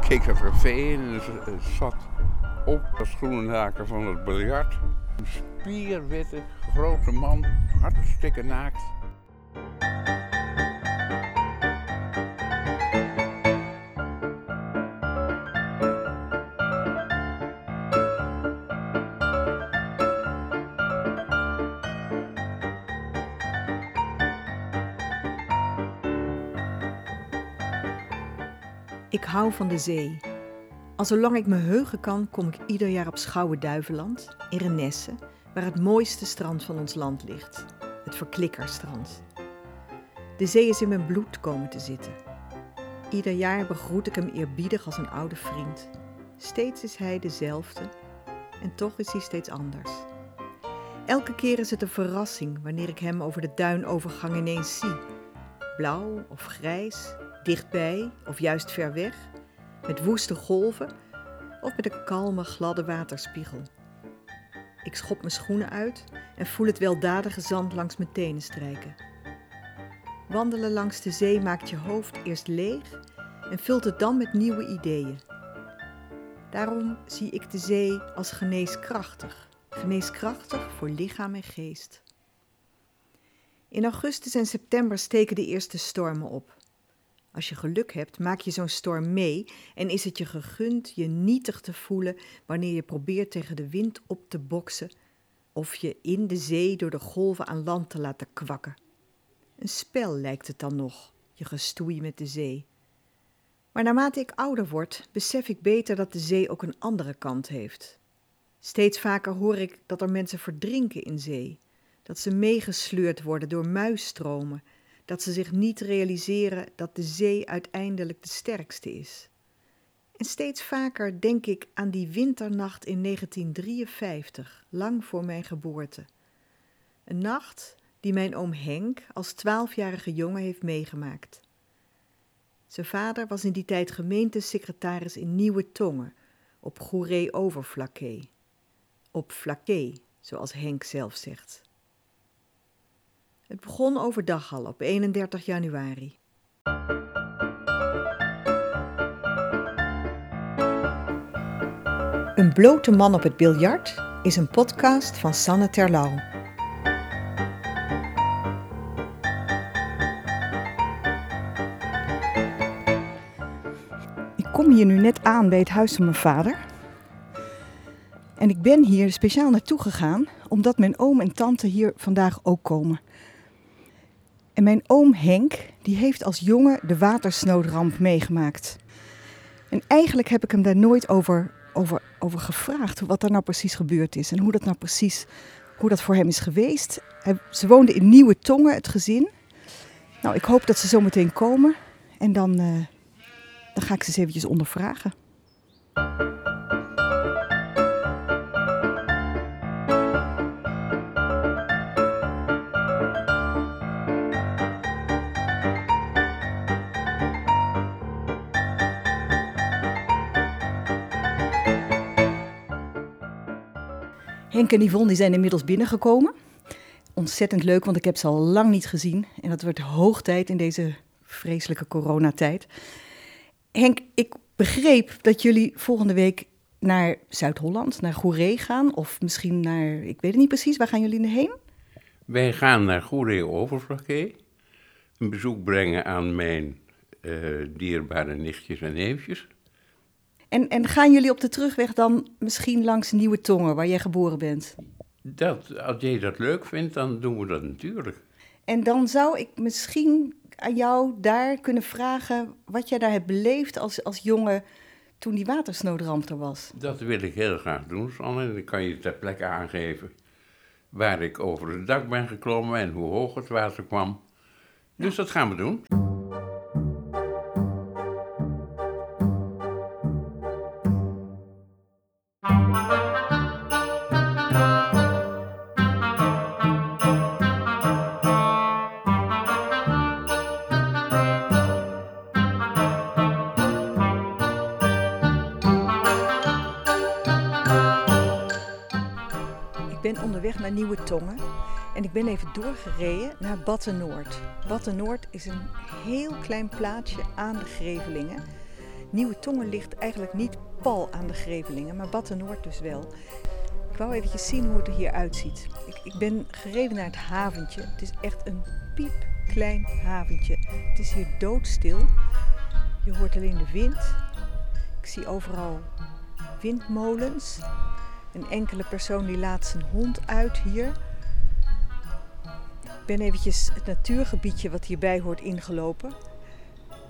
keek dat café in en zat op het schoenenhaken van het biljart een spierwitte grote man, hartstikke naakt. Hou van de zee. Al zolang ik me heugen kan, kom ik ieder jaar op Schouwen-Duiveland, in Renesse, waar het mooiste strand van ons land ligt. Het Verklikkerstrand. De zee is in mijn bloed komen te zitten. Ieder jaar begroet ik hem eerbiedig als een oude vriend. Steeds is hij dezelfde en toch is hij steeds anders. Elke keer is het een verrassing wanneer ik hem over de duinovergang ineens zie. Blauw of grijs, dichtbij of juist ver weg, met woeste golven of met een kalme, gladde waterspiegel. Ik schop mijn schoenen uit en voel het weldadige zand langs mijn tenen strijken. Wandelen langs de zee maakt je hoofd eerst leeg en vult het dan met nieuwe ideeën. Daarom zie ik de zee als geneeskrachtig, geneeskrachtig voor lichaam en geest. In augustus en september steken de eerste stormen op. Als je geluk hebt, maak je zo'n storm mee en is het je gegund je nietig te voelen wanneer je probeert tegen de wind op te boksen of je in de zee door de golven aan land te laten kwakken. Een spel lijkt het dan nog, je gestoei met de zee. Maar naarmate ik ouder word, besef ik beter dat de zee ook een andere kant heeft. Steeds vaker hoor ik dat er mensen verdrinken in zee, dat ze meegesleurd worden door muisstromen dat ze zich niet realiseren dat de zee uiteindelijk de sterkste is. En steeds vaker denk ik aan die winternacht in 1953, lang voor mijn geboorte. Een nacht die mijn oom Henk als twaalfjarige jongen heeft meegemaakt. Zijn vader was in die tijd gemeentesecretaris in Nieuwe Tongen, op Goeree Overflakkee. Op Flakkee, zoals Henk zelf zegt. Het begon overdag al op 31 januari. Een blote man op het biljart is een podcast van Sanne Terlouw. Ik kom hier nu net aan bij het huis van mijn vader. En ik ben hier speciaal naartoe gegaan omdat mijn oom en tante hier vandaag ook komen. En mijn oom Henk, die heeft als jongen de watersnoodramp meegemaakt. En eigenlijk heb ik hem daar nooit over, over, over gevraagd, wat daar nou precies gebeurd is en hoe dat nou precies, hoe dat voor hem is geweest. Hij, ze woonden in Nieuwe Tongen, het gezin. Nou, ik hoop dat ze zo meteen komen en dan, uh, dan ga ik ze eens eventjes ondervragen. Henk en Yvonne die zijn inmiddels binnengekomen. Ontzettend leuk, want ik heb ze al lang niet gezien. En dat wordt hoog tijd in deze vreselijke coronatijd. Henk, ik begreep dat jullie volgende week naar Zuid-Holland, naar Goeree gaan. Of misschien naar, ik weet het niet precies, waar gaan jullie heen? Wij gaan naar Goeree Overflakkee. Een bezoek brengen aan mijn uh, dierbare nichtjes en neefjes. En, en gaan jullie op de terugweg dan misschien langs Nieuwe Tongen, waar jij geboren bent? Dat, als jij dat leuk vindt, dan doen we dat natuurlijk. En dan zou ik misschien aan jou daar kunnen vragen wat jij daar hebt beleefd als, als jongen toen die watersnoodramp er was. Dat wil ik heel graag doen, Sanne. En dan kan je ter plekke aangeven waar ik over het dak ben geklommen en hoe hoog het water kwam. Dus dat gaan we doen. En ik ben even doorgereden naar Batten-Noord. Batten-Noord is een heel klein plaatsje aan de Grevelingen. Nieuwe Tongen ligt eigenlijk niet pal aan de Grevelingen, maar Battenoord dus wel. Ik wou eventjes zien hoe het er hier uitziet. Ik, ik ben gereden naar het haventje. Het is echt een piepklein haventje. Het is hier doodstil. Je hoort alleen de wind. Ik zie overal windmolens. Een enkele persoon die laat zijn hond uit hier. Ben eventjes het natuurgebiedje wat hierbij hoort ingelopen.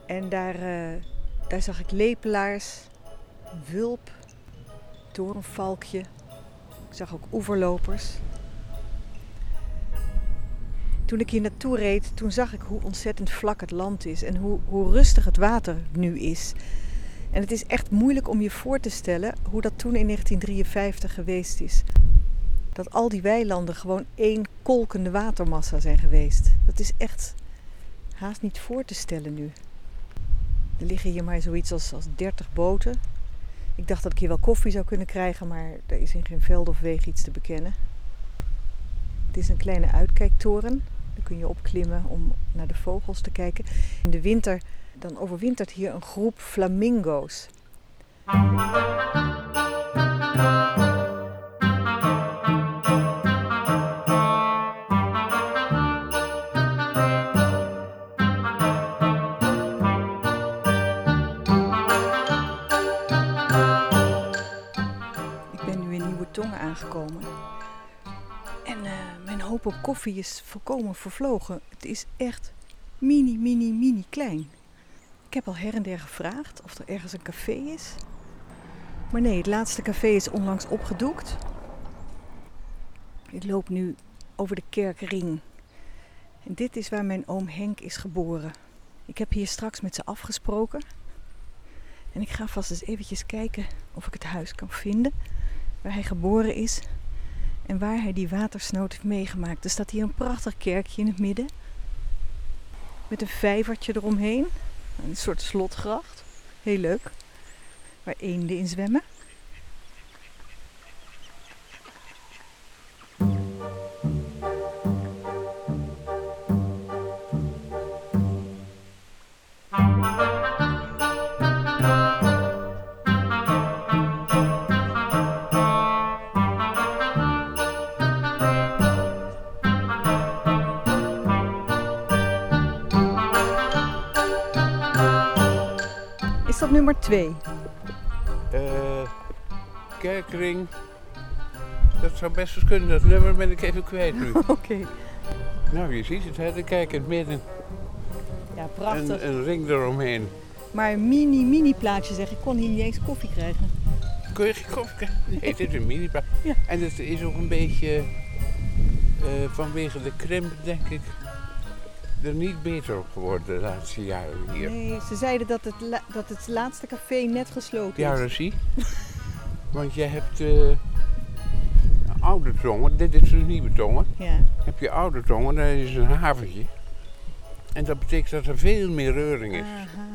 En daar, eh, daar zag ik lepelaars, wulp, torenvalkje. Ik zag ook oeverlopers. Toen ik hier naartoe reed, toen zag ik hoe ontzettend vlak het land is en hoe, hoe rustig het water nu is. En het is echt moeilijk om je voor te stellen hoe dat toen in 1953 geweest is. Dat al die weilanden gewoon één kolkende watermassa zijn geweest. Dat is echt haast niet voor te stellen nu. Er liggen hier maar zoiets als, als 30 boten. Ik dacht dat ik hier wel koffie zou kunnen krijgen, maar er is in geen veld of weeg iets te bekennen. Het is een kleine uitkijktoren. Daar kun je opklimmen om naar de vogels te kijken. In de winter dan overwintert hier een groep flamingo's. Hoop op koffie is volkomen vervlogen. Het is echt mini, mini, mini klein. Ik heb al her en der gevraagd of er ergens een café is. Maar nee, het laatste café is onlangs opgedoekt. Ik loop nu over de kerkring. En dit is waar mijn oom Henk is geboren. Ik heb hier straks met ze afgesproken. En ik ga vast eens eventjes kijken of ik het huis kan vinden waar hij geboren is en waar hij die watersnood heeft meegemaakt. Er staat hier een prachtig kerkje in het midden met een vijvertje eromheen. Een soort slotgracht. Heel leuk. Waar eenden in zwemmen. Twee? Uh, kerkring. Dat zou best eens kunnen. Dat nummer ben ik even kwijt nu. Oké. Okay. Nou, je ziet het, hè? de kerk in het midden. Ja, prachtig. En een ring eromheen. Maar een mini, mini plaatje zeg. Ik kon hier niet eens koffie krijgen. Kun je geen koffie krijgen? Nee, het is een mini plaatje. Ja. En het is ook een beetje uh, vanwege de krimp, denk ik, er niet beter op geworden de laatste jaren hier. Nee, ze zeiden dat het, la dat het laatste café net gesloten ja, is. Ja, dat zie Want je hebt uh, oude tongen, dit is een nieuwe tongen. Ja. Heb je oude tongen, dat is een haventje. En dat betekent dat er veel meer reuring is. Aha.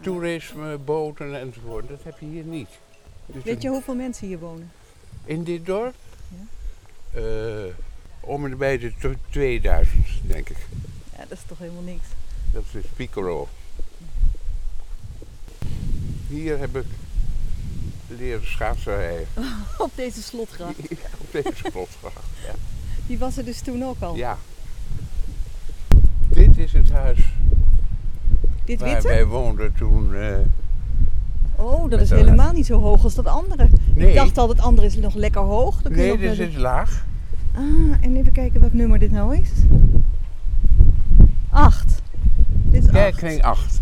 Toerisme, boten enzovoort, dat heb je hier niet. Dus Weet je hoeveel mensen hier wonen? In dit dorp? Ja. Uh, om en bij de 2000, denk ik. Ja, dat is toch helemaal niks. Dat is Piccolo. Hier heb ik leren schaatsen op deze slotgracht? Ja, op deze slotgracht, ja. Die was er dus toen ook al? Ja. Dit is het huis Dit waar witte? wij woonden toen. Uh, oh, dat is helemaal niet zo hoog als dat andere. Nee. Ik dacht al, het andere is nog lekker hoog. Dan kun je nee, dit is laag. Ah, en even kijken welk nummer dit nou is. 8. Dit is Kerkring 8.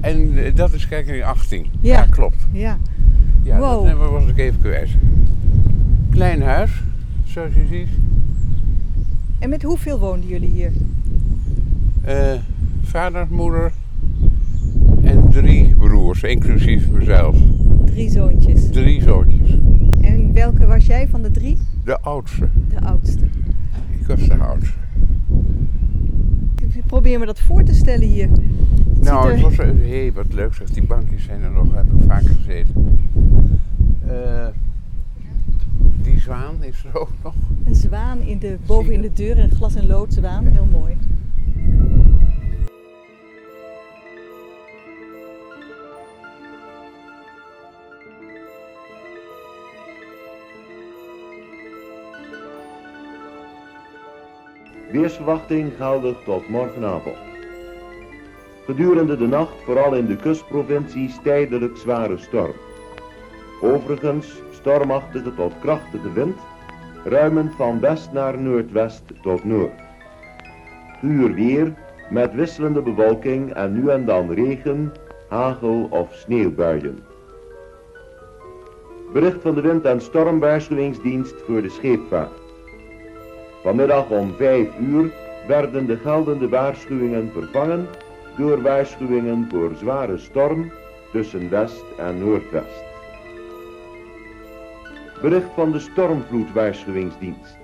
En uh, dat is kerkring 18. Ja. ja klopt. Ja. Ja, wow. dat was ik even kwijt. Klein huis, zoals je ziet. En met hoeveel woonden jullie hier? Uh, vader, moeder en drie broers, inclusief mezelf. Drie zoontjes. Drie zoontjes. En welke was jij van de drie? De oudste. De oudste. Ik was de oudste. Probeer me dat voor te stellen hier. Het nou, er... het was hé, hey, wat leuk zeg. Die bankjes zijn er nog, heb ik vaak gezeten. Uh, die zwaan is er ook nog. Een zwaan in de, boven in de deur, een glas- en loodzwaan. Heel mooi. Weersverwachting geldig tot morgenavond. Gedurende de nacht vooral in de kustprovincies tijdelijk zware storm. Overigens stormachtige tot krachtige wind, ruimend van west naar noordwest tot noord. Guur weer met wisselende bewolking en nu en dan regen, hagel of sneeuwbuien. Bericht van de wind- en stormwaarschuwingsdienst voor de scheepvaart. Vanmiddag om 5 uur werden de geldende waarschuwingen vervangen door waarschuwingen voor zware storm tussen west en noordwest. Bericht van de stormvloedwaarschuwingsdienst.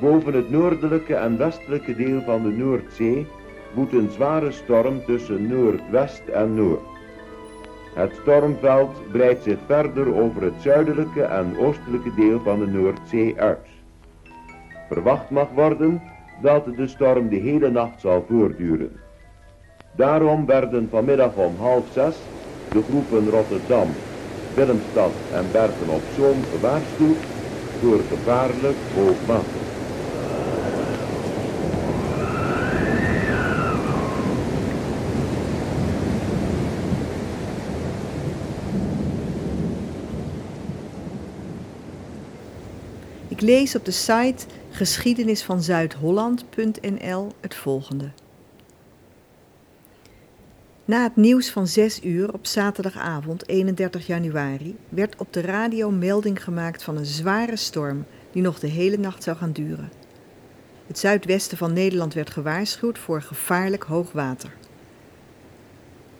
Boven het noordelijke en westelijke deel van de Noordzee woedt een zware storm tussen noordwest en noord. Het stormveld breidt zich verder over het zuidelijke en oostelijke deel van de Noordzee uit. Verwacht mag worden dat de storm de hele nacht zal voortduren. Daarom werden vanmiddag om half zes de groepen Rotterdam, Willemstad en Bergen op Zoom gewaarschuwd voor gevaarlijk hoog water. Ik lees op de site geschiedenisvanzuidholland.nl het volgende. Na het nieuws van 6 uur op zaterdagavond 31 januari werd op de radio melding gemaakt van een zware storm die nog de hele nacht zou gaan duren. Het zuidwesten van Nederland werd gewaarschuwd voor gevaarlijk hoog water.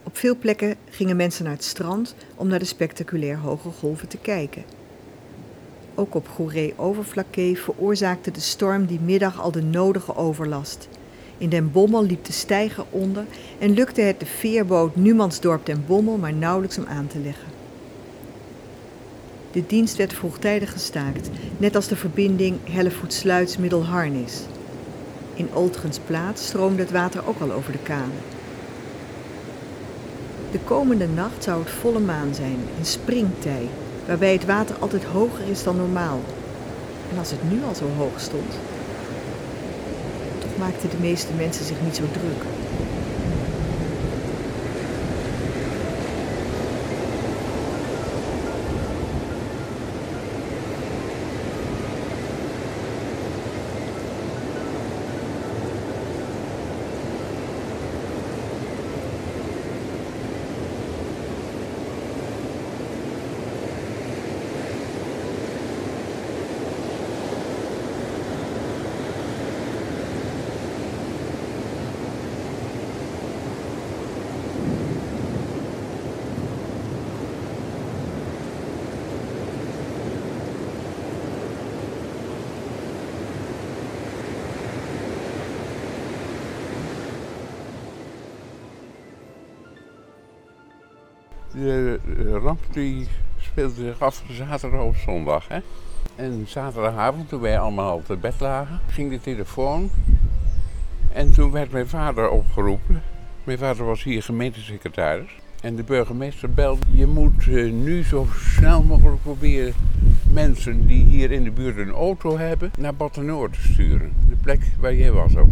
Op veel plekken gingen mensen naar het strand om naar de spectaculair hoge golven te kijken. Ook op Goeree-Overflakkee veroorzaakte de storm die middag al de nodige overlast. In Den Bommel liep de steiger onder en lukte het de veerboot Numansdorp Den Bommel maar nauwelijks om aan te leggen. De dienst werd vroegtijdig gestaakt, net als de verbinding Hellevoetsluits-Middelharnis. In Oldgens plaats stroomde het water ook al over de kade. De komende nacht zou het volle maan zijn, een springtij, waarbij het water altijd hoger is dan normaal. En als het nu al zo hoog stond, toch maakten de meeste mensen zich niet zo druk. De ramp die speelde zich af zaterdag op zondag. Hè? En zaterdagavond, toen wij allemaal al te bed lagen, ging de telefoon. En toen werd mijn vader opgeroepen. Mijn vader was hier gemeentesecretaris. En de burgemeester belde, je moet uh, nu zo snel mogelijk proberen mensen die hier in de buurt een auto hebben, naar Battenoord te sturen. De plek waar jij was ook.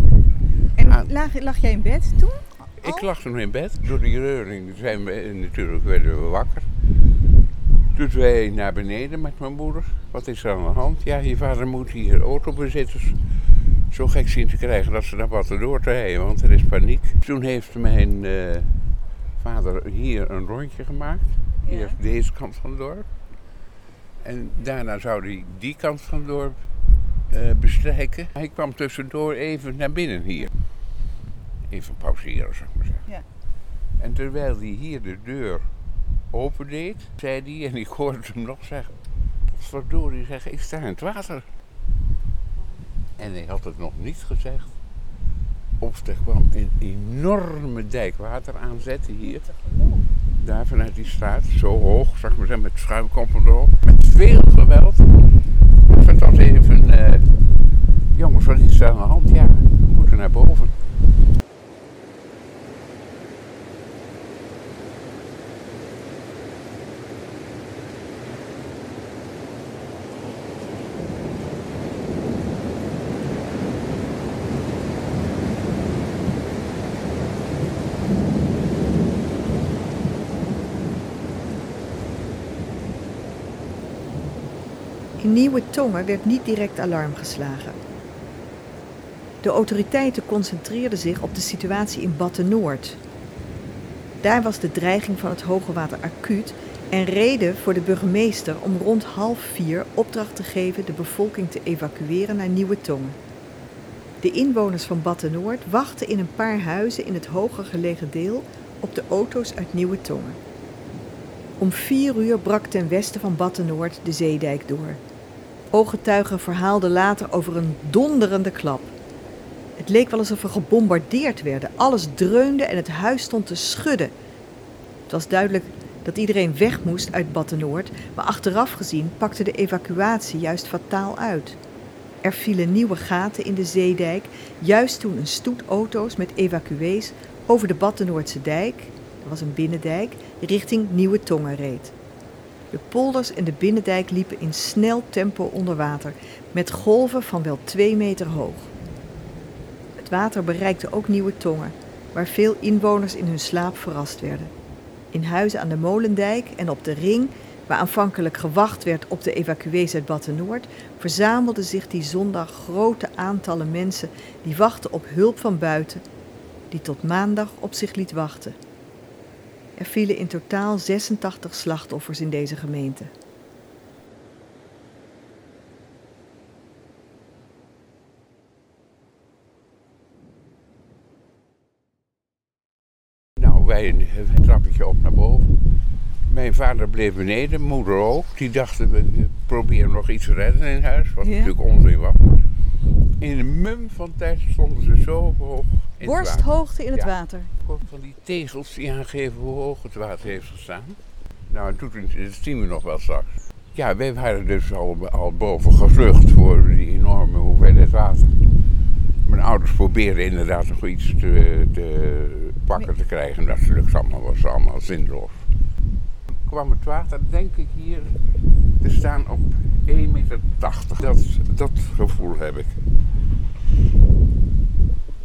En Aan- lag, lag jij in bed toen? Ik lag toen in bed. Door die reuring zijn we natuurlijk werden we wakker. Toen wij naar beneden met mijn moeder. Wat is er aan de hand? Ja, je vader moet hier autobezitters zo gek zien te krijgen dat ze naar Battendorp te rijden, want er is paniek. Toen heeft mijn eh, vader hier een rondje gemaakt. Ja. Eerst deze kant van het dorp. En daarna zou hij die kant van het dorp eh, bestrijken. Hij kwam tussendoor even naar binnen hier. Even pauzeren, zou ik maar zeggen. Ja. En terwijl hij hier de deur opendeed, zei hij, en ik hoorde hem nog zeggen, verdorie zeg, ik sta in het water. En hij had het nog niet gezegd. Of er kwam een enorme dijk water aanzetten hier. Daar vanuit die straat, zo hoog, zeg maar zeggen, met schuimkoppen erop. Met veel geweld. Dus het was even, eh, jongens, wat is er aan de hand? Ja, we moeten naar boven. Nieuwe Tongen werd niet direct alarm geslagen. De autoriteiten concentreerden zich op de situatie in Batten-Noord. Daar was de dreiging van het hoge water acuut en reden voor de burgemeester om rond half vier opdracht te geven de bevolking te evacueren naar Nieuwe Tongen. De inwoners van Batten-Noord wachten in een paar huizen in het hoger gelegen deel op de auto's uit Nieuwe Tongen. Om vier uur brak ten westen van Batten-Noord de zeedijk door. Ooggetuigen verhaalden later over een donderende klap. Het leek wel alsof er gebombardeerd werden. Alles dreunde en het huis stond te schudden. Het was duidelijk dat iedereen weg moest uit Batten-Noord, maar achteraf gezien pakte de evacuatie juist fataal uit. Er vielen nieuwe gaten in de zeedijk, juist toen een stoet auto's met evacuees over de Battenoordse dijk, dat was een binnendijk, richting Nieuwe Tongen reed. De polders en de binnendijk liepen in snel tempo onder water, met golven van wel twee meter hoog. Het water bereikte ook Nieuwe Tongen, waar veel inwoners in hun slaap verrast werden. In huizen aan de Molendijk en op de Ring, waar aanvankelijk gewacht werd op de evacuees uit Batten-Noord, verzamelden zich die zondag grote aantallen mensen die wachten op hulp van buiten, die tot maandag op zich liet wachten. Er vielen in totaal 86 slachtoffers in deze gemeente. Nou, wij een trappetje op naar boven. Mijn vader bleef beneden, moeder ook. Die dachten, we proberen nog iets te redden in huis, wat Ja. natuurlijk onzin was. In een mum van tijd stonden ze zo hoog in het water. Borsthoogte in het Ja. water. Van die tegels die aangeven hoe hoog het water heeft gestaan. Nou, toen, dat zien we nog wel straks. Ja, wij waren dus al, al boven gevlucht voor die enorme hoeveelheid water. Mijn ouders probeerden inderdaad nog iets te, te pakken te krijgen. Dat lukt allemaal, was allemaal zinloos. Kwam het water, denk ik, hier te staan op 1,80 meter. Dat, dat gevoel heb ik.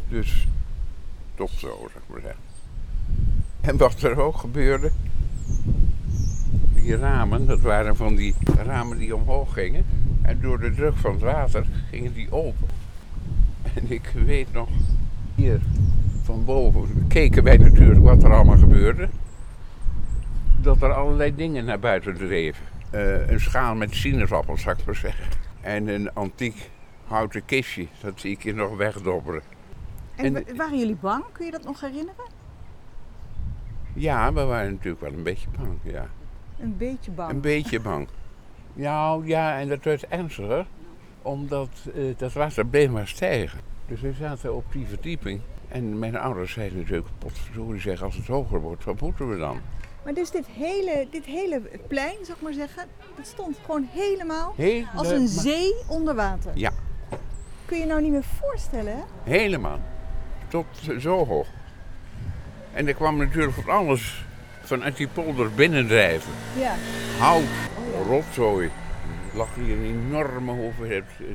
Dus tot zo, zeg maar zeggen. En wat er ook gebeurde, die ramen, dat waren van die ramen die omhoog gingen. En door de druk van het water gingen die open. En ik weet nog, hier van boven keken wij natuurlijk wat er allemaal gebeurde. Dat er allerlei dingen naar buiten dreven. Eh, een schaal met sinaasappels, zou ik maar zeggen. En een antiek houten kistje, dat zie ik hier nog wegdobberen. En, En- wa- waren jullie bang? Kun je dat nog herinneren? Ja, we waren natuurlijk wel een beetje bang, ja. Een beetje bang. Een beetje bang. Nou ja, en dat werd ernstiger, omdat eh, dat water bleef maar stijgen. Dus we zaten op die verdieping. En mijn ouders zeiden natuurlijk, potverdorie zeg, als het hoger wordt, wat moeten we dan? Maar dus dit hele, dit hele plein, zeg maar zeggen, dat stond gewoon helemaal als een zee onder water. Ja, Kun je nou niet meer voorstellen, hè? helemaal. Tot zo hoog. En er kwam natuurlijk van alles vanuit die polder binnendrijven. Ja. Hout, rotzooi. Er lag hier een enorme hoeveelheid eh,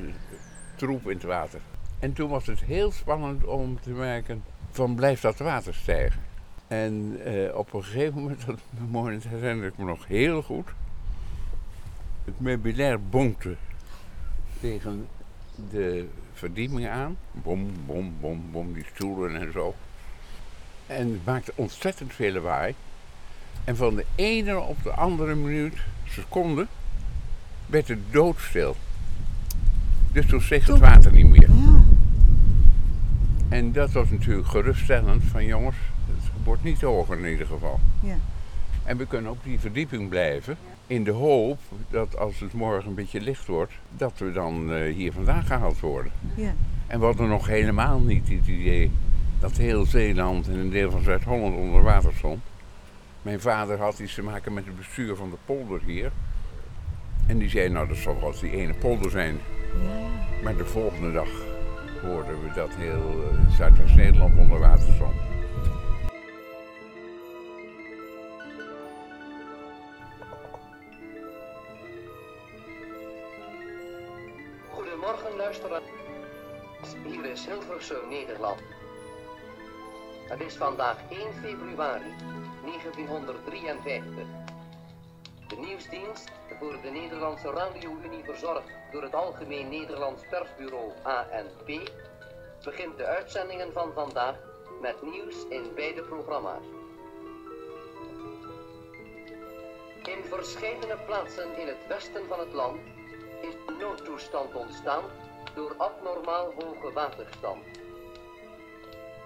troep in het water. En toen was het heel spannend om te merken van blijft dat water stijgen. En eh, op een gegeven moment, dat moment herinner ik me nog heel goed. Het meubilair bonkte tegen de verdieping aan. Bom, bom, bom, bom, die stoelen en zo. En het maakte ontzettend veel lawaai. En van de ene op de andere minuut, seconde, werd het doodstil. Dus toen steeg het water niet meer. Ja. En dat was natuurlijk geruststellend van jongens, wordt niet hoger in ieder geval. Ja. En we kunnen op die verdieping blijven. In de hoop dat als het morgen een beetje licht wordt, dat we dan eh, hier vandaan gehaald worden. ja. En we hadden nog helemaal niet het idee dat heel Zeeland en een deel van Zuid-Holland onder water stond. Mijn vader had iets te maken met het bestuur van de polder hier. En die zei, nou dat zal wel die ene polder zijn. Maar de volgende dag hoorden we dat heel eh, Zuidwest-Nederland onder water stond. Hilversum, Nederland. Het is vandaag 1 februari 1953. De nieuwsdienst voor de Nederlandse Radio-Unie verzorgd door het Algemeen Nederlands Persbureau ANP begint de uitzendingen van vandaag met nieuws in beide programma's. In verschillende plaatsen in het westen van het land is noodtoestand ontstaan door abnormaal hoge waterstand.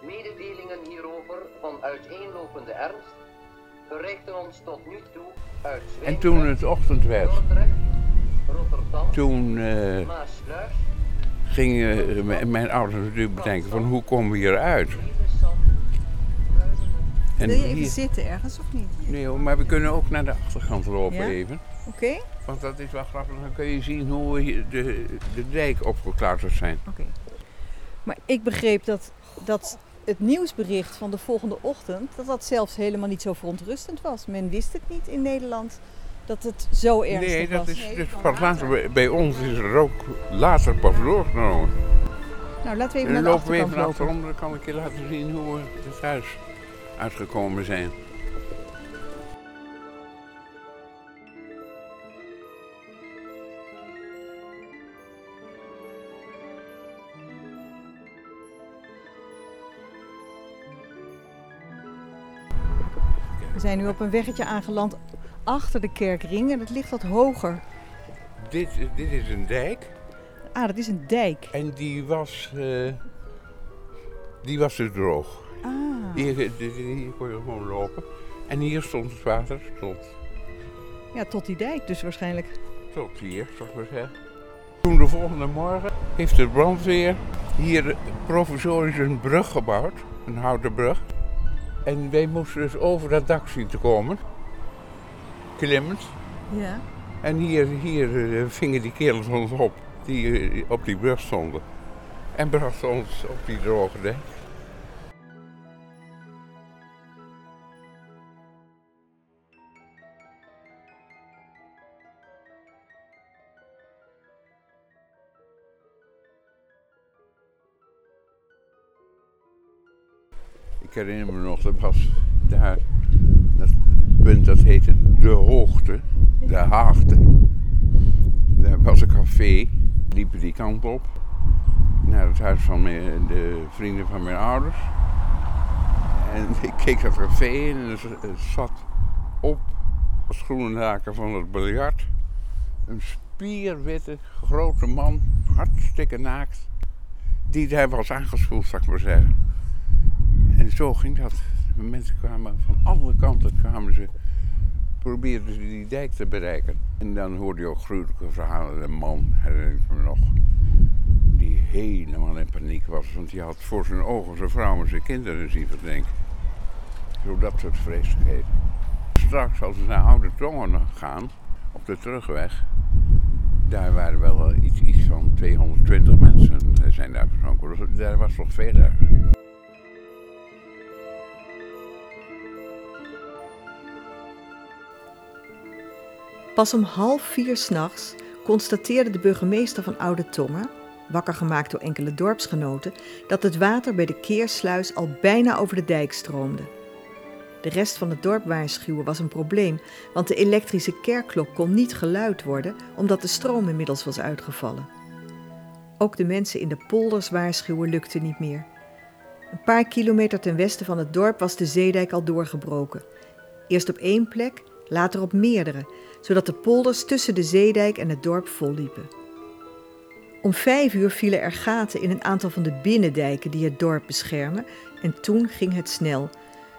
Mededelingen hierover van uiteenlopende ernst bereikten ons tot nu toe uit En toen het ochtend werd, Rotterdam, toen eh, Maasluis, gingen m- mijn ouders natuurlijk bedenken van hoe komen we hier uit? Lelystad, En Wil je even hier- zitten ergens of niet? nee hoor, maar we kunnen ook naar de achterkant lopen Ja? even. Oké? Want dat is wel grappig, dan kun je zien hoe we de, de dijk opgeklauterd zijn. Oké. Maar ik begreep dat, dat het nieuwsbericht van de volgende ochtend, dat dat zelfs helemaal niet zo verontrustend was. Men wist het niet in Nederland dat het zo ernstig Nee, dat was. is dus pas later, bij- bij ons is er ook later pas doorgenomen. Nou, laten we even En naar dan de lopen we even naar lopen. achterom, dan kan ik je laten zien hoe we het huis uitgekomen zijn. We zijn nu op een weggetje aangeland achter de kerkring en het ligt wat hoger. Dit, dit is een dijk Ah, dat is een dijk. en die was, eh, die was dus droog. Ah, Hier, hier, hier kon je gewoon lopen. En hier stond het water tot, ja, tot die dijk dus waarschijnlijk. tot hier, zou ik maar zeggen. Toen de volgende morgen heeft de brandweer hier provisorisch een brug gebouwd, een houten brug. En wij moesten dus over dat dak zien te komen, klimmend. Ja. En hier, hier eh, vingen die kerels ons op, die eh, op die brug stonden. En brachten ons op die droge dijk. Ik herinner me nog, dat was daar, dat punt dat heette De Hoogte, De Haagte. Daar was een café, liepen die kant op, naar het huis van mijn, de vrienden van mijn ouders. En ik keek dat café in en er zat op haken van het biljart een spierwitte grote man, hartstikke naakt, die daar was aangespoeld, zou ik maar zeggen. Zo ging dat. Mensen kwamen van alle kanten kwamen ze, probeerden ze die dijk te bereiken. En dan hoorde je ook gruwelijke verhalen. De man, herinner ik me nog, die helemaal in paniek was. Want die had voor zijn ogen zijn vrouw en zijn kinderen zien verdrinken. Zo dat soort vreselijkheden. Straks als we naar Oude Tongen gaan, op de terugweg, daar waren wel eh, iets, iets van 220 mensen eh, zijn daar verdronken. Dus Daar was nog veel. Pas om half vier s'nachts constateerde de burgemeester van Oude Tongen, wakker gemaakt door enkele dorpsgenoten, dat het water bij de keersluis al bijna over de dijk stroomde. De rest van het dorp waarschuwen was een probleem, want de elektrische kerkklok kon niet geluid worden omdat de stroom inmiddels was uitgevallen. Ook de mensen in de polders waarschuwen lukte niet meer. Een paar kilometer ten westen van het dorp was de zeedijk al doorgebroken. Eerst op één plek, later op meerdere, zodat de polders tussen de zeedijk en het dorp volliepen. Om vijf uur vielen er gaten in een aantal van de binnendijken die het dorp beschermen en toen ging het snel.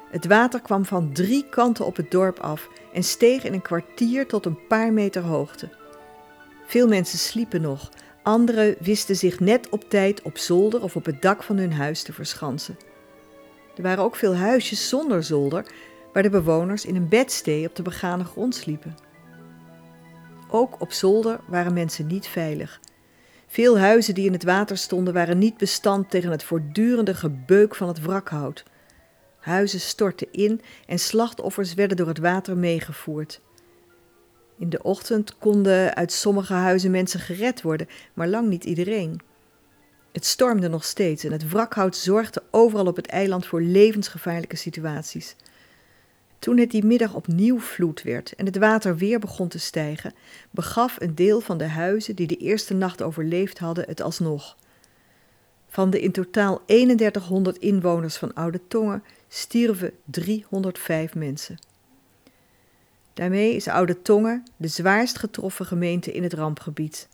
Het water kwam van drie kanten op het dorp af en steeg in een kwartier tot een paar meter hoogte. Veel mensen sliepen nog, anderen wisten zich net op tijd op zolder of op het dak van hun huis te verschansen. Er waren ook veel huisjes zonder zolder, waar de bewoners in een bedstee op de begane grond sliepen. Ook op zolder waren mensen niet veilig. Veel huizen die in het water stonden waren niet bestand tegen het voortdurende gebeuk van het wrakhout. Huizen stortten in en slachtoffers werden door het water meegevoerd. In de ochtend konden uit sommige huizen mensen gered worden, maar lang niet iedereen. Het stormde nog steeds en het wrakhout zorgde overal op het eiland voor levensgevaarlijke situaties. Toen het die middag opnieuw vloed werd en het water weer begon te stijgen, begaf een deel van de huizen die de eerste nacht overleefd hadden het alsnog. Van de in totaal 3100 inwoners van Oude Tongen stierven 305 mensen. Daarmee is Oude Tongen de zwaarst getroffen gemeente in het rampgebied.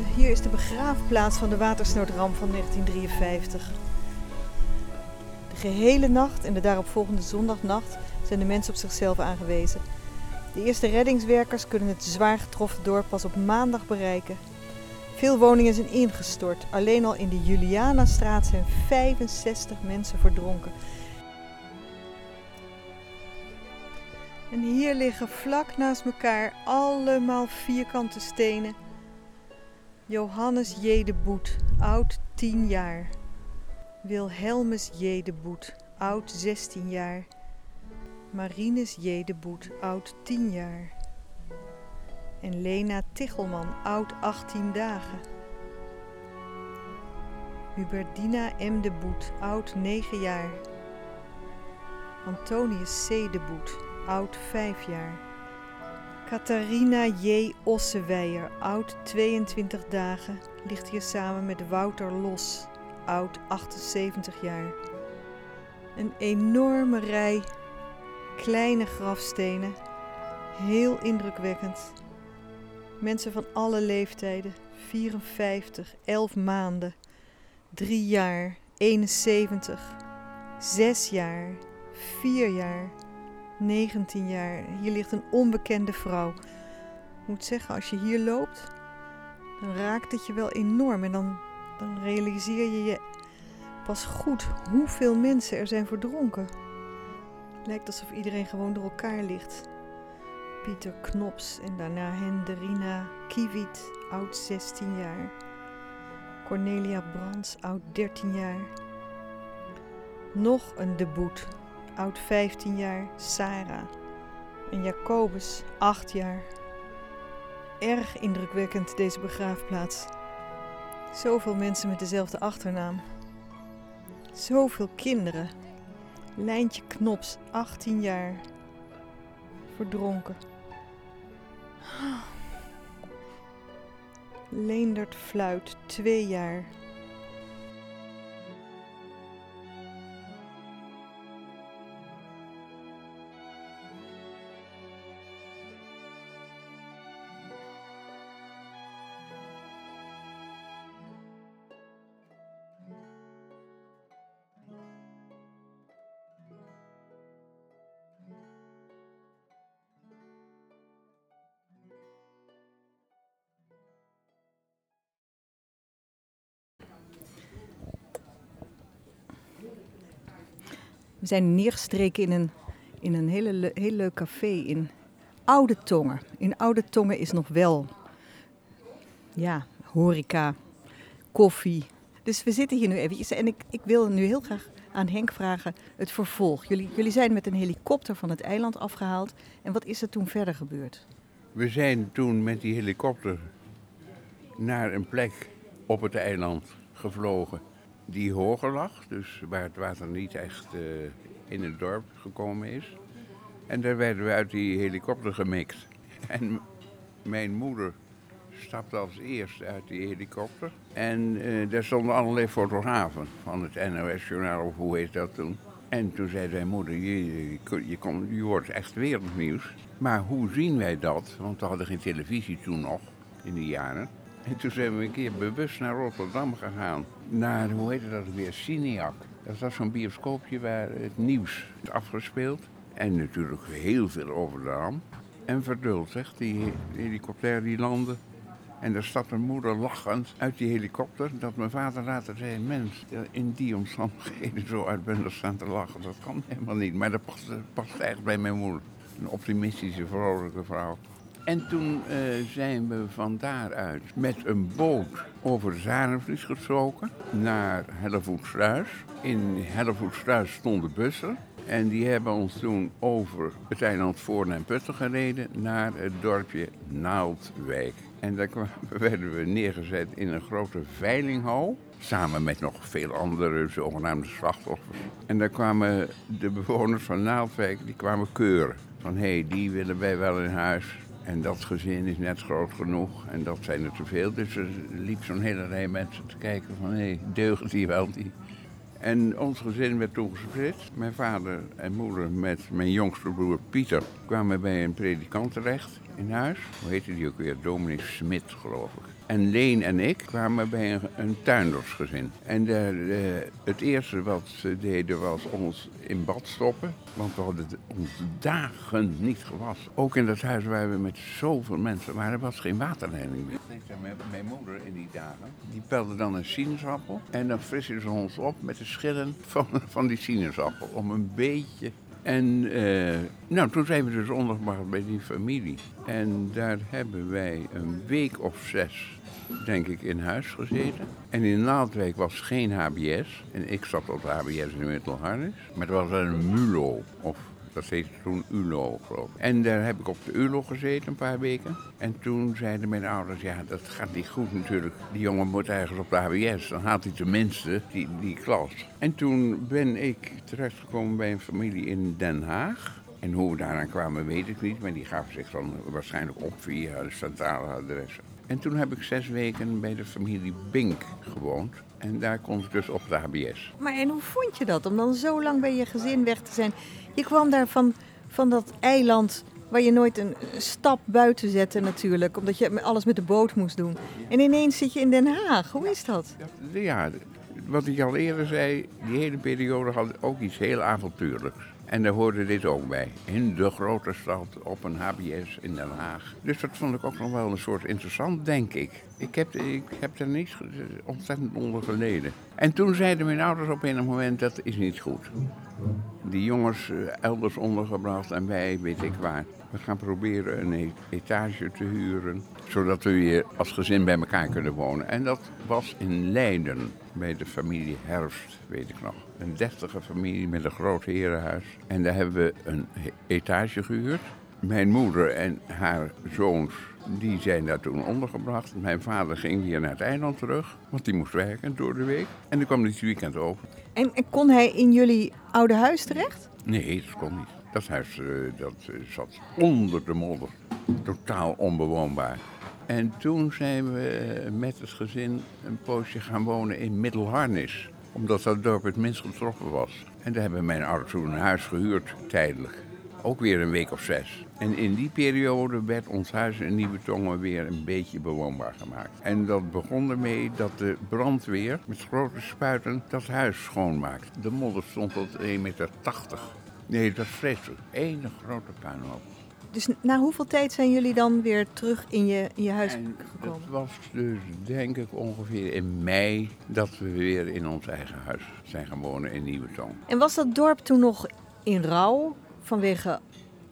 Hier is de begraafplaats van de watersnoodramp van 1953. De gehele nacht en de daaropvolgende zondagnacht zijn de mensen op zichzelf aangewezen. De eerste reddingswerkers kunnen het zwaar getroffen dorp pas op maandag bereiken. Veel woningen zijn ingestort. Alleen al in de Julianastraat zijn 65 mensen verdronken. En hier liggen vlak naast elkaar allemaal vierkante stenen. Johannes J. oud 10 jaar. Wilhelmus J. Boet, oud 16 jaar. Marinus J. oud 10 jaar. En Lena Tichelman, oud 18 dagen. Huberdina M. de Boet, oud 9 jaar. Antonius C. de Boet, oud 5 jaar. Catharina J. Osseweyer, oud 22 dagen, ligt hier samen met Wouter Los, oud 78 jaar. Een enorme rij kleine grafstenen, heel indrukwekkend. Mensen van alle leeftijden, 54, 11 maanden, 3 jaar, 71, 6 jaar, 4 jaar, 19 jaar. Hier ligt een onbekende vrouw. Ik moet zeggen, als je hier loopt, dan raakt het je wel enorm. En dan, dan realiseer je je pas goed hoeveel mensen er zijn verdronken. Lijkt alsof iedereen gewoon door elkaar ligt. Pieter Knops en daarna Henderina Kiewit, oud 16 jaar. Cornelia Brands, oud 13 jaar. Nog een debuut, oud 15 jaar, Sarah. En Jacobus, 8 jaar. Erg indrukwekkend deze begraafplaats. Zoveel mensen met dezelfde achternaam. Zoveel kinderen. Lijntje Knops, 18 jaar. Verdronken. Leendert Fluit, 2 jaar. Zijn neergestreken in een, in een hele, le- heel leuk café in Oude Tongen. In Oude Tongen is nog wel, ja, horeca, koffie. Dus we zitten hier nu eventjes en ik, ik wil nu heel graag aan Henk vragen het vervolg. Jullie, jullie zijn met een helikopter van het eiland afgehaald. En wat is er toen verder gebeurd? We zijn toen met die helikopter naar een plek op het eiland gevlogen die hoger lag, dus waar het water niet echt eh, in het dorp gekomen is. En daar werden we uit die helikopter gemikt. En mijn moeder stapte als eerste uit die helikopter. En eh, daar stonden allerlei fotografen van het NOS-journaal, of hoe heet dat toen. En toen zei mijn moeder, je, je, kon- je, wordt echt wereldnieuws. Maar hoe zien wij dat? Want we hadden geen televisie toen nog, in die jaren. En toen zijn we een keer bewust naar Rotterdam gegaan. Naar, hoe heette dat weer, Cineac. Dat was zo'n bioscoopje waar het nieuws werd afgespeeld. En natuurlijk heel veel over de ramp. en verduld, zeg. Die helikopter die landde. En daar staat mijn moeder lachend uit die helikopter. Dat mijn vader later zei, mens, in die omstandigheden zo uitbundig staan te lachen. Dat kan helemaal niet. Maar dat past, past echt bij mijn moeder. Een optimistische, vrolijke vrouw. En toen uh, zijn we van daaruit met een boot over Zarenvlies getrokken naar Hellevoetsluis. In Hellevoetsluis stonden bussen. En die hebben ons toen over het eiland Voorn en Putten gereden naar het dorpje Naaldwijk. En daar werden we neergezet in een grote veilinghal. Samen met nog veel andere zogenaamde slachtoffers. En daar kwamen de bewoners van Naaldwijk die kwamen keuren. Van hé, hey, die willen wij wel in huis. En dat gezin is net groot genoeg en dat zijn er te veel. Dus er liep zo'n hele rij mensen te kijken van hé, hey, deugen die wel die. En ons gezin werd toen gesplitst. Mijn vader en moeder met mijn jongste broer Pieter kwamen bij een predikant terecht in huis. Hoe heette die ook weer? Dominee Smit, geloof ik. En Leen en ik kwamen bij een, tuindersgezin. En de, het eerste wat ze deden was ons in bad stoppen. Want we hadden ons dagen niet gewassen. Ook in dat huis waar we met zoveel mensen waren, was geen waterleiding meer. Mijn, moeder in die dagen, die pelde dan een sinaasappel. En dan fristen ze ons op met de schillen van, van die sinaasappel. Om een beetje en uh, nou, toen zijn we dus ondergebracht bij die familie. En daar hebben wij een week of zes, denk ik, in huis gezeten. En in Naaldwijk was geen HBS. En ik zat op de HBS in Middelharnis. Maar er was een MULO, of dat heette toen ULO, geloof ik. En daar heb ik op de ULO gezeten een paar weken. En toen zeiden mijn ouders, ja, dat gaat niet goed natuurlijk. Die jongen moet ergens op de HBS. Dan haalt hij tenminste die, die klas. En toen ben ik terechtgekomen bij een familie in Den Haag. En hoe we daaraan kwamen, weet ik niet. Maar die gaven zich dan waarschijnlijk op via de centrale adressen. En toen heb ik zes weken bij de familie Bink gewoond. En daar kon ik dus op de HBS. Maar en hoe vond je dat, om dan zo lang bij je gezin weg te zijn? Je kwam daar van, van dat eiland waar je nooit een stap buiten zette natuurlijk, omdat je alles met de boot moest doen. En ineens zit je in Den Haag. Hoe is dat? Ja, wat ik al eerder zei, die hele periode had ook iets heel avontuurlijks. En daar hoorde dit ook bij. In de grote stad, op een HBS in Den Haag. Dus dat vond ik ook nog wel een soort interessant, denk ik. Ik heb, ik heb er niets ontzettend onder geleden. En toen zeiden mijn ouders op een moment, dat is niet goed. Die jongens eh, elders ondergebracht en wij, weet ik waar. We gaan proberen een e-, etage te huren, zodat we weer als gezin bij elkaar kunnen wonen. En dat was in Leiden, bij de familie Herfst, weet ik nog. Een deftige familie met een groot herenhuis. En daar hebben we een etage gehuurd. Mijn moeder en haar zoons die zijn daar toen ondergebracht. Mijn vader ging weer naar het eiland terug, want die moest werken door de week. En dan kwam hij het weekend over. En, kon hij in jullie oude huis terecht? Nee, dat kon niet. Dat huis uh, dat, uh, zat onder de modder. Totaal onbewoonbaar. En toen zijn we met het gezin een poosje gaan wonen in Middelharnis. Omdat dat dorp het minst getroffen was. En daar hebben mijn ouders toen een huis gehuurd, tijdelijk. Ook weer een week of zes. En in die periode werd ons huis in Nieuwe Tongen weer een beetje bewoonbaar gemaakt. En dat begon ermee dat de brandweer met grote spuiten dat huis schoonmaakt. De modder stond tot 1,80 meter. Nee, dat is vreselijk. Eén grote puinhoop. Dus na hoeveel tijd zijn jullie dan weer terug in je, in je huis en gekomen? Het was dus denk ik ongeveer in mei dat we weer in ons eigen huis zijn gaan wonen in Nieuwe Tong. En was dat dorp toen nog in rouw vanwege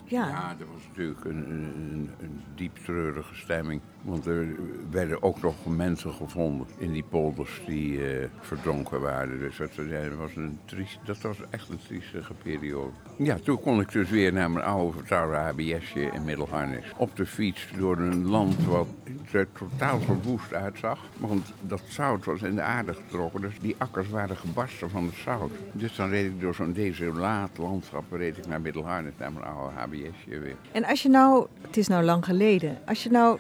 ja. ja, er was natuurlijk een, een, een diep treurige stemming. Want er werden ook nog mensen gevonden in die polders die uh, verdronken waren. Dus dat, was een dat was echt een triestige periode. Ja, toen kon ik dus weer naar mijn oude vertrouwde HBSje in Middelharnis. Op de fiets door een land wat er totaal verwoest uitzag. Want dat zout was in de aarde getrokken. Dus die akkers waren gebarsten van het zout. Dus dan reed ik door zo'n desolaat landschap reed ik naar Middelharnis, naar mijn oude HBSje weer. En als je nou, het is nou lang geleden, als je nou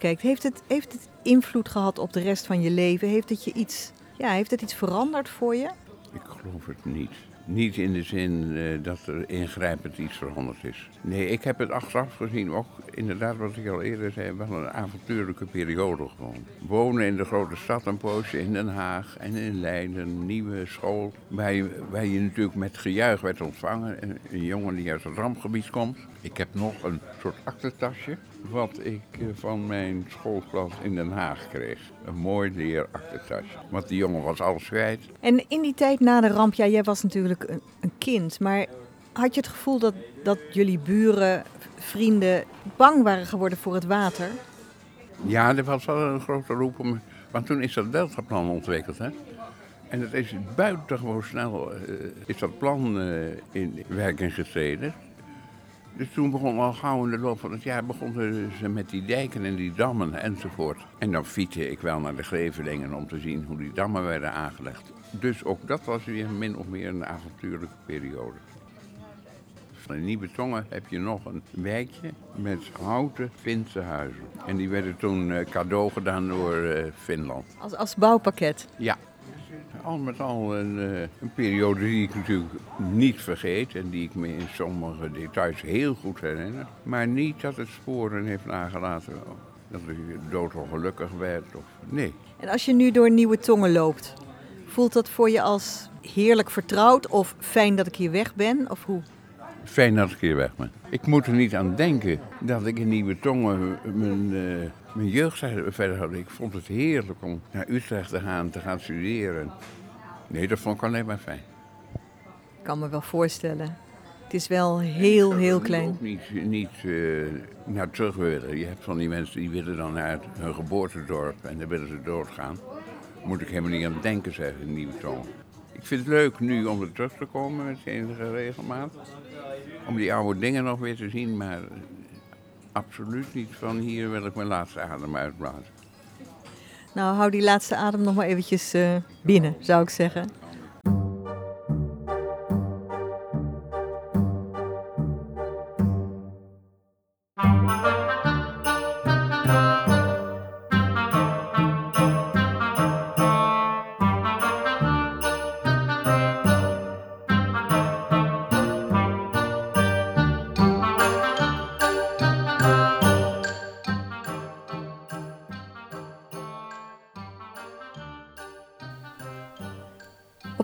heeft het, heeft het invloed gehad op de rest van je leven? Heeft het je iets, ja, heeft het iets veranderd voor je? Ik geloof het niet. Niet in de zin uh, dat er ingrijpend iets veranderd is. Nee, ik heb het achteraf gezien ook, inderdaad wat ik al eerder zei, wel een avontuurlijke periode gewoon. Wonen in de grote stad een poosje, in Den Haag en in Leiden, nieuwe school. Waar je, je natuurlijk met gejuich werd ontvangen. Een, een jongen die uit het rampgebied komt. Ik heb nog een soort aktentasje wat ik eh, van mijn schoolklas in Den Haag kreeg. Een mooi leer aktentasje. Want die jongen was alles kwijt. En in die tijd na de ramp, ja, jij was natuurlijk een, een kind, maar had je het gevoel dat, dat jullie buren, vrienden bang waren geworden voor het water? Ja, er was wel een grote roep om. Want toen is dat Deltaplan ontwikkeld, hè? En het is buitengewoon snel, uh, is dat plan uh, in werking getreden. Dus toen begon al gauw in de loop van het jaar begonnen ze met die dijken en die dammen enzovoort. En dan fietste ik wel naar de Grevelingen om te zien hoe die dammen werden aangelegd. Dus ook dat was weer min of meer een avontuurlijke periode. Van in Nieuwe Tongen heb je nog een wijkje met houten Finse huizen. En die werden toen cadeau gedaan door uh, Finland. Als, als bouwpakket? Ja, al met al een, uh, een, periode die ik natuurlijk niet vergeet en die ik me in sommige details heel goed herinner. Maar niet dat het sporen heeft nagelaten dat ik doodongelukkig werd of nee. En als je nu door Nieuwe Tongen loopt, voelt dat voor je als heerlijk vertrouwd of fijn dat ik hier weg ben? Of hoe? Fijn dat ik hier weg ben. Ik moet er niet aan denken dat ik in Nieuwe Tongen mijn, uh, mijn jeugd verder had. Ik vond het heerlijk om naar Utrecht te gaan, te gaan studeren. Nee, dat vond ik alleen maar fijn. Ik kan me wel voorstellen. Het is wel heel, heel klein. Ik niet, niet uh, naar terug willen. Je hebt van die mensen die willen dan naar hun geboortedorp en dan willen ze doodgaan. Moet ik helemaal niet aan denken, zeggen in Nieuwe Tongen. Ik vind het leuk nu om er terug te komen met enige regelmaat. Om die oude dingen nog weer te zien, maar absoluut niet van hier wil ik mijn laatste adem uitblazen. Nou, hou die laatste adem nog maar eventjes uh, binnen, zou ik zeggen.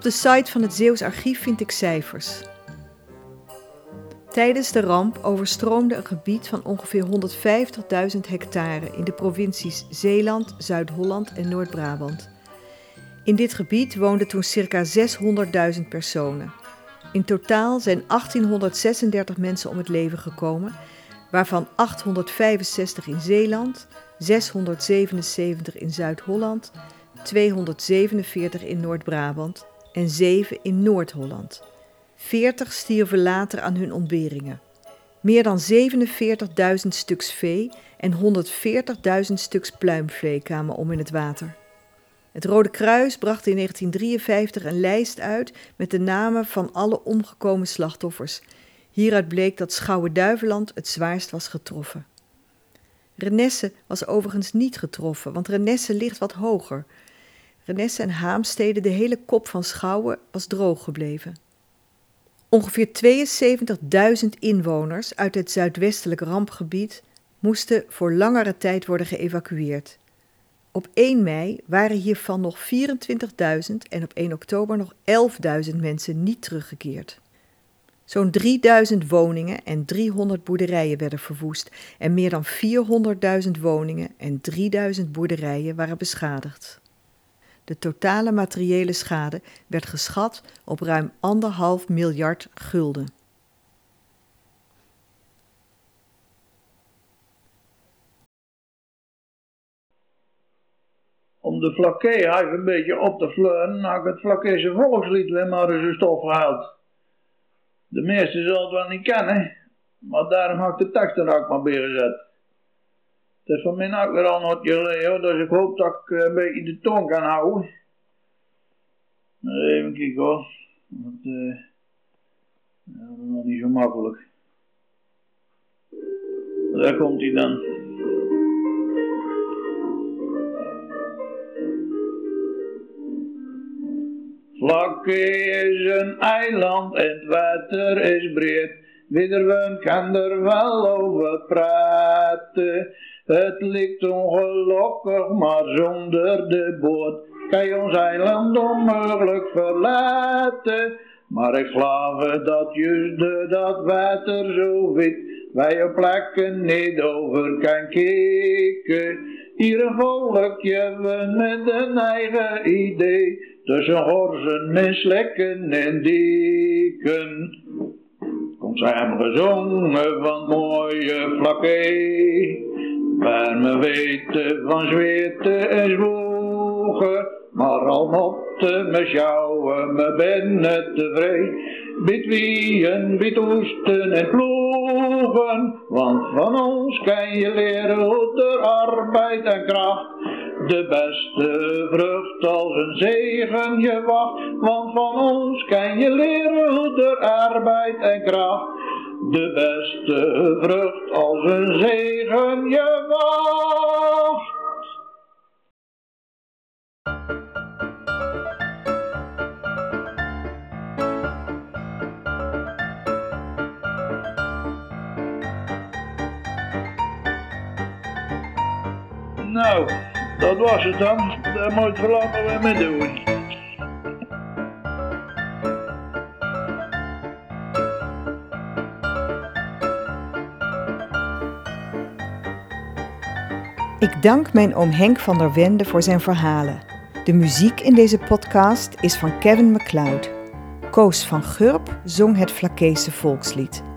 De site van het Zeeuws Archief vind ik cijfers. Tijdens de ramp overstroomde een gebied van ongeveer 150.000 hectare in de provincies Zeeland, Zuid-Holland en Noord-Brabant. In dit gebied woonden toen circa 600.000 personen. In totaal zijn 1836 mensen om het leven gekomen, waarvan 865 in Zeeland, 677 in Zuid-Holland, 247 in Noord-Brabant en 7 in Noord-Holland. 40 stierven later aan hun ontberingen. Meer dan 47.000 stuks vee en 140.000 stuks pluimvee kwamen om in het water. Het Rode Kruis bracht in 1953 een lijst uit met de namen van alle omgekomen slachtoffers. Hieruit bleek dat Schouwen-Duiveland het zwaarst was getroffen. Renesse was overigens niet getroffen, want Renesse ligt wat hoger. Renesse en Haamstede, de hele kop van Schouwen, was droog gebleven. Ongeveer 72.000 inwoners uit het zuidwestelijk rampgebied moesten voor langere tijd worden geëvacueerd. Op 1 mei waren hiervan nog 24.000 en op 1 oktober nog 11.000 mensen niet teruggekeerd. Zo'n 3000 woningen en 300 boerderijen werden verwoest en meer dan 400.000 woningen en 3000 boerderijen waren beschadigd. De totale materiële schade werd geschat op ruim anderhalf miljard gulden. Om de vlakke even een beetje op te fleuren, had ik het vlakkese volkslied weer maar eens een stof gehaald. De meesten zullen het wel niet kennen, maar daarom had ik de tekst er ook maar bij. Het is van mij ook weer al nog geleden, dus ik hoop dat ik een beetje de toon kan houden. Even kijken hoor, want ja, dat is nog niet zo makkelijk. Daar komt hij dan. Vlakke is een eiland en het water is breed. Iedereen kan er wel over praten. Het ligt ongelukkig, maar zonder de boot kan je ons eiland onmogelijk verlaten. Maar ik geloof dat juist dat water zo wit waar je plekken niet over kan kijken. Hier een volkje met een eigen idee, tussen horzen en slekken en dieken. Komt samen gezongen van mooie vlakke, waar me weten van zweten en zwoegen. Maar al motte me sjouwen, me binnen tevreden. Bid wieën, bid oesten en ploegen. Want van ons kan je leren hoe de arbeid en kracht. De beste vrucht als een zegen je wacht. Want van ons kan je leren hoe de arbeid en kracht. De beste vrucht als een zegen je wacht. Nou, dat was het dan. Daar moet je laten we mee doen. Ik dank mijn oom Henk van der Wende voor zijn verhalen. De muziek in deze podcast is van Kevin MacLeod. Koos van Gurp zong het Vlakese volkslied.